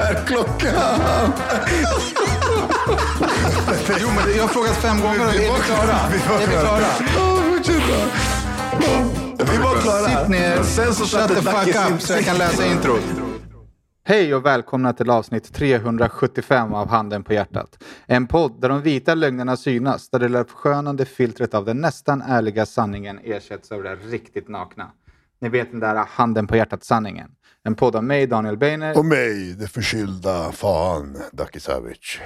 Är klockan? Jo, men jag har frågat fem gånger är vi klara? Är vi klara? Vi var klara. Sitt ner, Sen så shut the fuck up så jag kan läsa introt. Hej och välkomna till avsnitt 375 av Handen på hjärtat. En podd där de vita lögnerna synas, där det lär förskönande filtret av den nästan ärliga sanningen ersätts av det riktigt nakna. Ni vet den där handen på hjärtat-sanningen. En podd av mig, Daniel Beiner. Och mig, det förkylda fan, Daki Savic.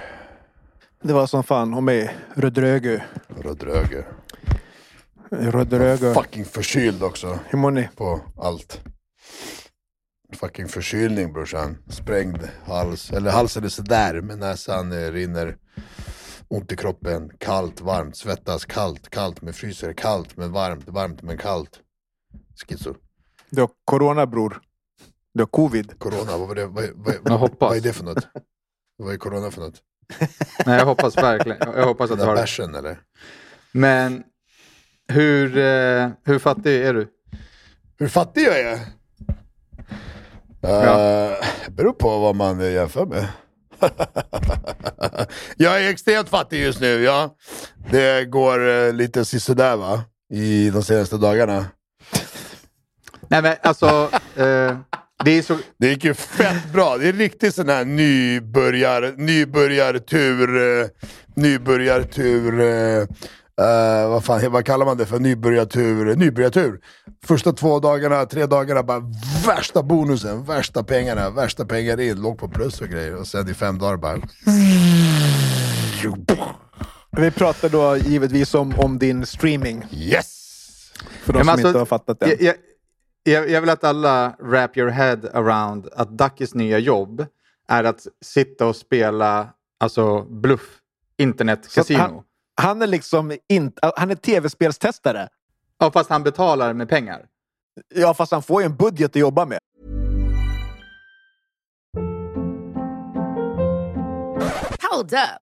Det var som fan om mig. Rödrögu. Rödröger. Rödrögu. Fucking förkyld också. Hur mår ni? På allt. Fucking förkylning brorsan. Sprängd hals. Eller halsen är sådär, men näsan rinner. Ont i kroppen. Kallt, varmt, svettas. Kallt, kallt, men fryser. Kallt, men varmt. Varmt, men kallt. Schizo. Du har corona bror. Du har covid. Corona, vad, var det, vad, vad, Jag hoppas. vad är det för något? Vad är corona för något? Nej, jag hoppas verkligen. Jag hoppas att du har det. bärsen eller? Men hur, eh, hur fattig är du? Hur fattig jag är? Ja. Uh, beror på vad man eh, jämför med. jag är extremt fattig just nu, ja. Det går uh, lite sisådär va? I de senaste dagarna. Nej, men alltså. Eh, det är så... Det gick ju fett bra. Det är riktigt sån här nybörjar, nybörjartur. Uh, nybörjartur. Uh, Uh, vad, fan, vad kallar man det för? Nybörjartur. Nybörjartur. Första två dagarna, tre dagarna, bara värsta bonusen, värsta pengarna, värsta pengar in, låg på plus och grejer. Och sen i fem dagar bara... Vi pratar då givetvis om, om din streaming. Yes! För de som alltså, inte har fattat det. Jag, jag, jag, jag vill att alla wrap your head around att Duckys nya jobb är att sitta och spela alltså bluff, internetkasino. han, han är liksom inte... Han är tv-spelstestare. Ja, fast han betalar med pengar. Ja, fast han får ju en budget att jobba med. Hold up.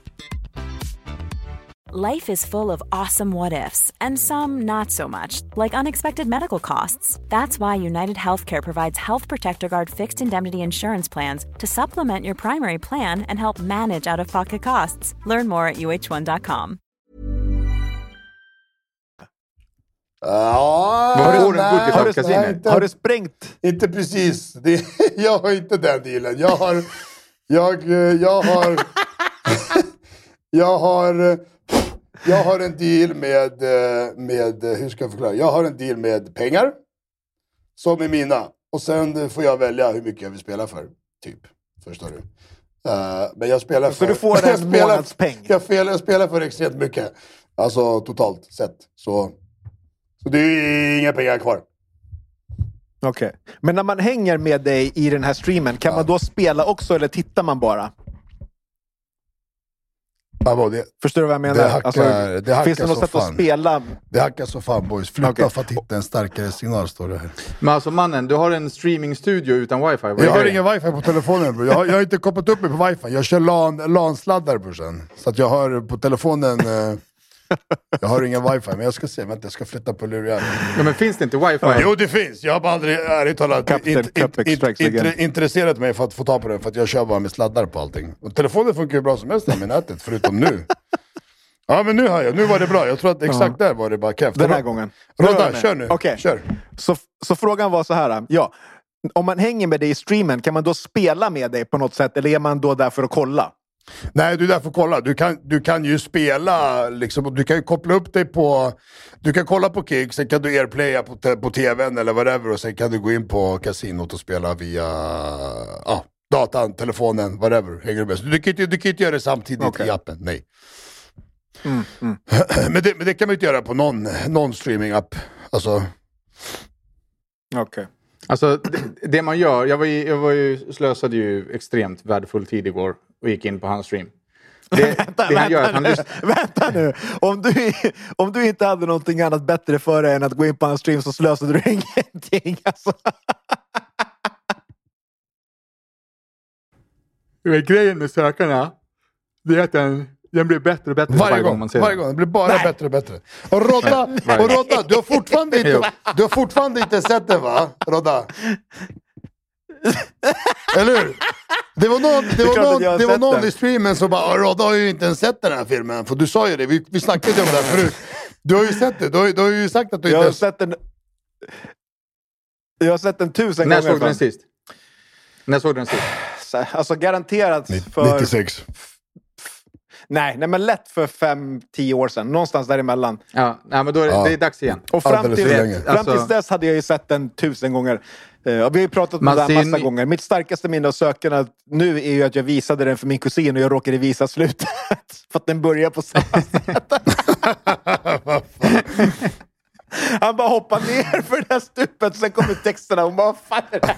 Life is full of awesome what ifs, and some not so much, like unexpected medical costs. That's why United Healthcare provides Health Protector Guard fixed indemnity insurance plans to supplement your primary plan and help manage out of pocket costs. Learn more at uh1.com. Ja, Vad får du nej, budget Har av du, inte- har du sprängt? Inte precis. Det, jag har inte den dealen. Jag har... Jag, eh, jag har... jag har... eh, Jag har en deal med, eh, med... eh, Hur ska jag förklara? Jag har en deal med pengar. Som är mina. Och sen får jag välja hur mycket jag vill spela för. Typ. Förstår du? Eh, men jag spelar Så för... du får en månadspeng? Jag spelar, jag spelar för extremt mycket. Alltså totalt sett. Så, så det är inga pengar kvar. Okej. Men när man hänger med dig i den här streamen, kan man då spela också eller tittar man bara? Det, Förstår du vad jag menar? Det hackar- det hackar finns det något sätt att fan. spela? Det hackar så fan boys. Flytta Okej. för att hitta en starkare signal står det här. Men alltså mannen, du har en streamingstudio utan wifi. Vad Jag har ingen wifi på telefonen bror. Jag har, jag har inte kopplat upp mig på wifi. Jag kör LAN, LAN-sladdar brorsan. Så att jag har på telefonen... Eh, jag har ingen wifi, men jag ska se. Vänta, jag ska flytta på luren. Ja, men finns det inte wifi? Jo det finns, jag har bara aldrig ärligt talat int- int- int- intre- intresserat mig för att få tag på den. För att jag kör bara med sladdar på allting. Och telefonen funkar ju bra som helst med nätet, förutom nu. Ja men nu har jag, nu var det bra. Jag tror att exakt där var det bara keft. Den här gången. Rodda, kör nu. Okej. Kör. Så, så frågan var så här. Ja, om man hänger med dig i streamen, kan man då spela med dig på något sätt? Eller är man då där för att kolla? Nej, du är där för att kolla. Du kan, du kan ju spela, liksom, du kan ju koppla upp dig på... Du kan kolla på Kik, sen kan du airplaya på, te- på tvn eller whatever och sen kan du gå in på kasinot och spela via ja, datan, telefonen, whatever. Hänger du med? Så du, kan du kan inte göra det samtidigt Okej. i appen, nej. men, det, men det kan man ju inte göra på någon, någon streaming-app. Alltså, Okej. Alltså, det, det man gör, jag var, ju, jag var ju, slösade ju extremt värdefull tid igår och gick in på hans stream. Det, det är att han nu, lyssnar... vänta nu! Om du, om du inte hade någonting annat bättre för dig än att gå in på hans stream så slösade du ingenting. Alltså. Grejen med sökarna, det är att den, den blir bättre och bättre varje, gång, man ser varje den. gång. Det blir bara bättre och bättre. Och Rodda, Varje och Rodda du, har fortfarande inte, du har fortfarande inte sett den va? Rodda? Eller hur? Det var någon, det var någon, det var någon i streamen som bara "Ah, “Rodda har ju inte ens sett den här filmen”. För du sa ju det, vi, vi snackade ju om det här förut. Du har ju sett det, du har, du har ju sagt att du Jag inte har ens... sett den... Jag har sett den tusen När gånger. såg du den sist? När såg du den sist? Så- Alltså garanterat för... 96. Nej, nej, men lätt för fem, tio år sedan. Någonstans däremellan. Ja, nej, men då är det, Ja. det är dags igen. Och fram, till, fram Alltså- tills dess hade jag ju sett den tusen gånger. Eh, och vi har ju pratat om det här massa ni- gånger. Mitt starkaste minne av sökarna nu är ju att jag visade den för min kusin och jag råkade visa slutet. för att den börjar på samma sätt. Han bara hoppar ner för det här stupet, sen kommer texterna och bara vad fan är det här?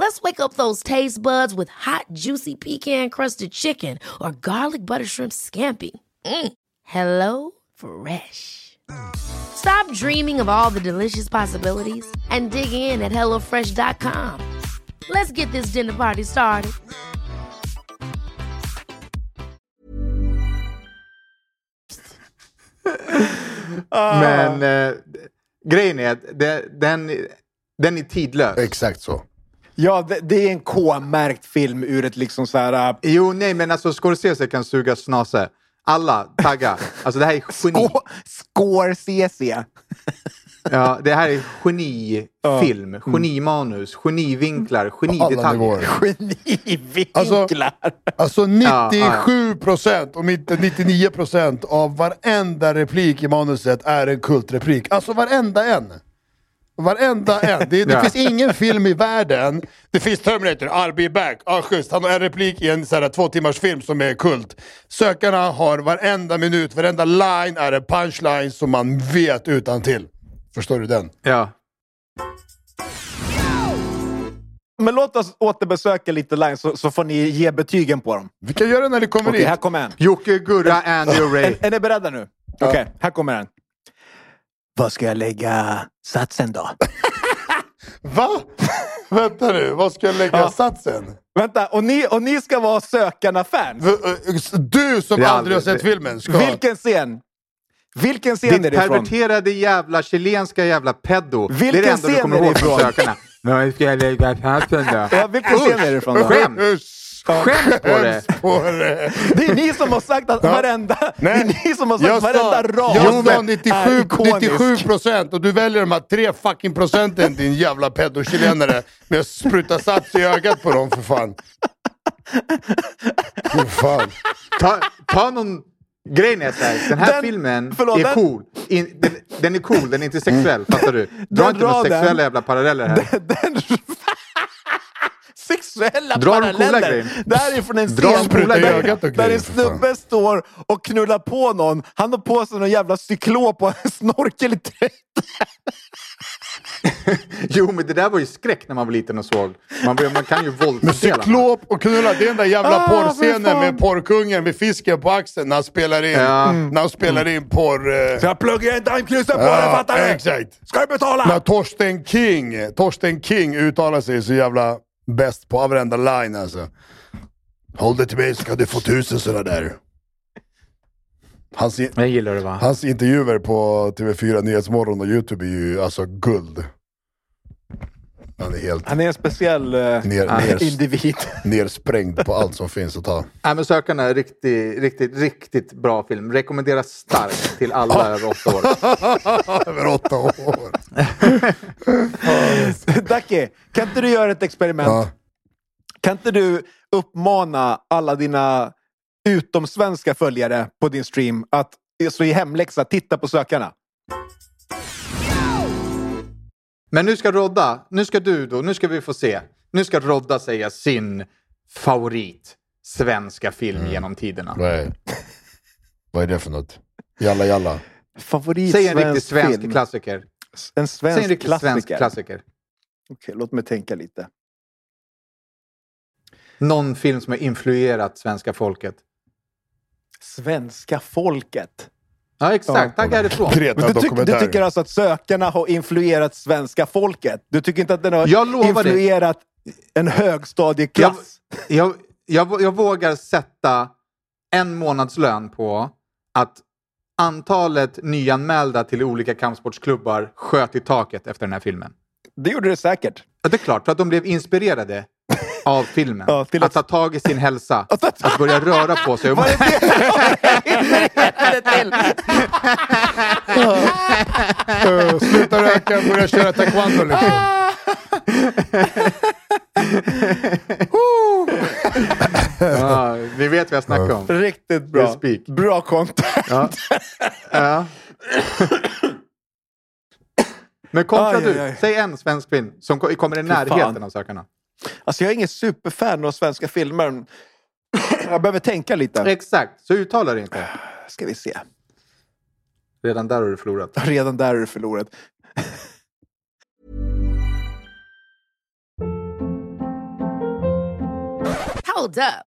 Let's wake up those taste buds with hot, juicy pecan-crusted chicken or garlic butter shrimp scampi. Mm. Hello Fresh. Stop dreaming of all the delicious possibilities and dig in at HelloFresh.com. Let's get this dinner party started. Men eh, grejen är att det, den, den är tidlös. Exakt så. Ja, det, det är en K-märkt film ur ett liksom så här... äh, Jo, nej, men alltså Scorsese kan suga snase. Alla, tagga. Alltså det här är geni. Skå, Scorsese. Ja, det här är genifilm, genimanus, genivinklar, genidetaljer. Genivinklar. Alltså Ja, 97 procent, om inte 99 procent av varenda replik i manuset är en kultreplik. Alltså varenda en. Varenda en. Det, det Ja. finns ingen film i världen. Det finns Terminator, I'll be back. Ah, schysst. Han har en replik i en så här, två timmars film som är kult. Sökarna har varenda minut, varenda line är en punchline som man vet utan till. Förstår du den? Ja. Men låt oss återbesöka lite lines så, så får ni ge betygen på dem. Vi kan göra det när det kommer Okej, hit. här kommer en. Jocke, Gurra, Andrew, Ray. Är, är ni beredda nu? Okej, här kommer den. Vad ska jag lägga satsen då? Va? Vänta nu, vad ska jag lägga Ja. satsen? Vänta, och ni, och ni ska vara sökarna-fans? Eh, Du som aldrig har sett filmen ska... Vilken scen? Vilken scen Ditt är det ifrån? perverterade jävla chilenska jävla pedo. det är Vilken det enda du scen kommer är det ihåg från sökarna. Men ska jag lägga hatten då? Ja, vilken scen är det ifrån då? Skämt! Skämt på det! skäms på det! Det är ni som har sagt att Ja. varenda, det är ni som har sagt Jag varenda rad jag sa är 97, ikonisk. 97 procent och du väljer de här tre fucking procenten din jävla pedochilenare med att spruta sats i ögat på dem för fan. Fy fan. Ta, ta någon... Grejen är så här, den här Den- filmen förlåt, är den- cool. In, den, den är cool, den är inte sexuell. Fattar du? Dra Den inte några sexuella jävla paralleller här. Den, sexuella Dra paralleller. Det här är från en scen där, där en snubbe står och knullar på någon. Han har på sig någon jävla cyklop och en snorkel i. Jo, men det där var ju skräck när man var liten och såg. Man, man kan ju Men våldsdelarna. cyklop och knulla, det är den där jävla Ah, porrscenen med porrkungen med fisken på axeln när han spelar in, Ja. när han spelar in porr... eh, Så jag pluggar en daimknusen på dig, ja, fattar du? exakt. Ska du betala? När Torsten King, Torsten King uttalar sig så jävla bäst på varenda line alltså. Håll dig till mig så kan du få tusen sådana där. Hans, i- Jag gillar det va? hans intervjuer på TV4 Nyhetsmorgon och YouTube är ju alltså guld. Han är helt Han är en speciell eh, ner, ner, individ. nersprängd på allt som finns att ta. Nej, men Sökarna är riktigt, riktigt, riktigt bra film. Rekommenderas starkt till alla över åtta år. Över åtta år. Dacke, kan inte du göra ett experiment? Ja. Kan inte du uppmana alla dina utomsvenska följare på din stream att så i hemläxa titta på sökarna? Men nu ska Rodda, nu ska du då, nu ska vi få se. Nu ska Rodda säga sin favorit svenska film genom tiderna. Vad är, vad är det för något? Jalla jalla. Favorit Säg en riktig svensk film. klassiker. En Säg svensk en riktig klassiker. svensk klassiker. Okej, låt mig tänka lite. Någon film som har influerat svenska folket. Svenska folket. Ja, exakt. Tack härifrån. Men du, tyck, du tycker alltså att sökarna har influerat svenska folket? Du tycker inte att den har Jag lovar dig. influerat en högstadieklass? Jag, jag, jag vågar sätta en månadslön på att antalet nyanmälda till olika kampsportsklubbar sköt i taket efter den här filmen. Det gjorde det säkert. Ja, det är klart, för att de blev inspirerade av filmen. Ja, till att... att- ta tag i sin hälsa, att börja röra på sig. Var det det till? Uh, sluta röka, börja köra taekwondo liksom. ja, vi vet vad jag snackar om. Riktigt bra. Är. Bra content. Ja. Men kontra Aj, du, aj, aj. säg en svensk film som ko- kommer i närheten fan. av sökarna. Alltså jag är ingen superfan av svenska filmer. Jag behöver tänka lite. Exakt, så uttala det inte. Ska vi se. Redan där har du förlorat. Redan där är du förlorat. Hold up.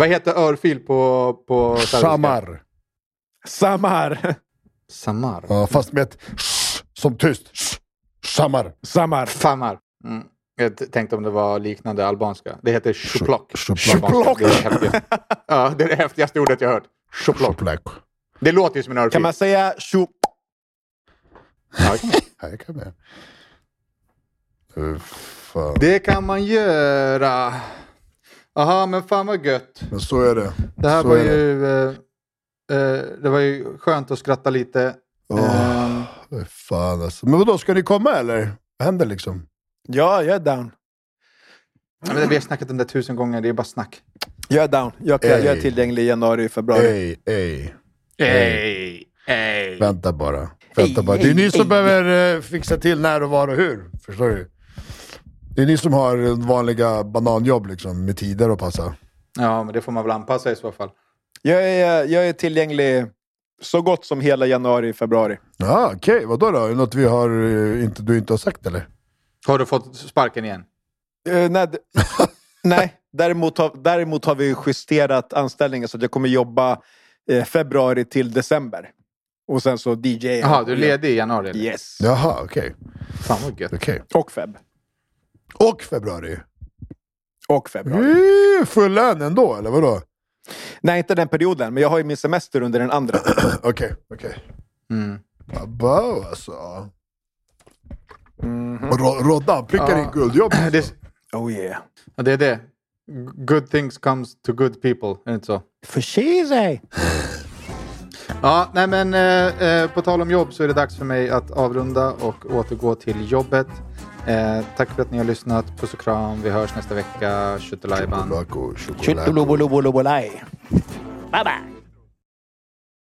Vad heter örfil på, på? Samar. Samar. Samar. Ja, fast med ett sh, som tyst. Sh, Samar. Samar. Samar. Mm. Jag tänkte om det var liknande albanska. Det heter shuplok. Shuplok. på albanska. Det är det häftigaste. Ja, det är det häftigaste ordet jag hört. Shuplok. Black. Det låter ju som en örfil. Kan man säga tjo... Ja, det kan man. Det kan man göra. Jaha, men fan vad gött. Men så är det. Det här så var är det. ju... Eh, eh, det var ju skönt att skratta lite. Åh, vad fan alltså. Men vadå, ska ni komma eller? Vad händer liksom? Ja, jag är down. Men vi har snackat om det tusen gånger, det är bara snack. Jag är down. Jag, kan, Ey. jag är tillgänglig i januari, februari. Ey, ey. Ey, ey. Vänta bara. Vänta Ey, bara. Det är ey, ni som ey. behöver eh, fixa till när och var och hur. Förstår du? Det är ni som har vanliga bananjobb liksom, med tider att passa. Ja, men det får man väl anpassa i så fall. Jag, är, jag är tillgänglig så gott som hela januari, februari. Ja, okej. Vadå då? Är det något vi har, eh, inte, du inte har sagt eller? Har du fått sparken igen? Eh, nej, nej. Däremot, har, däremot har vi justerat anställningen så att jag kommer jobba eh, februari till december. Och sen så DJ. Jaha, du är ledig i januari? Eller? Yes. Jaha, okej. Fan vad gött. okej. Och feb. Och februari. Och februari. Mm, full lön ändå, eller vadå? Nej, inte den perioden. Men jag har ju min semester under den andra. Okej, okej. Mm. Abba alltså. Mhm. Och Ro- Roddan prickar in guldjobb. Det, Oh yeah. ja, det är det. Good things comes to good people, är det inte så? För sig. Ja, nej men eh, eh, på tal om jobb så är det dags för mig att avrunda och återgå till jobbet. Eh, tack för att ni har lyssnat. Puss och kram. Vi hörs nästa vecka. Tjotolajban. Tjuttelobolobolai. Bye bye.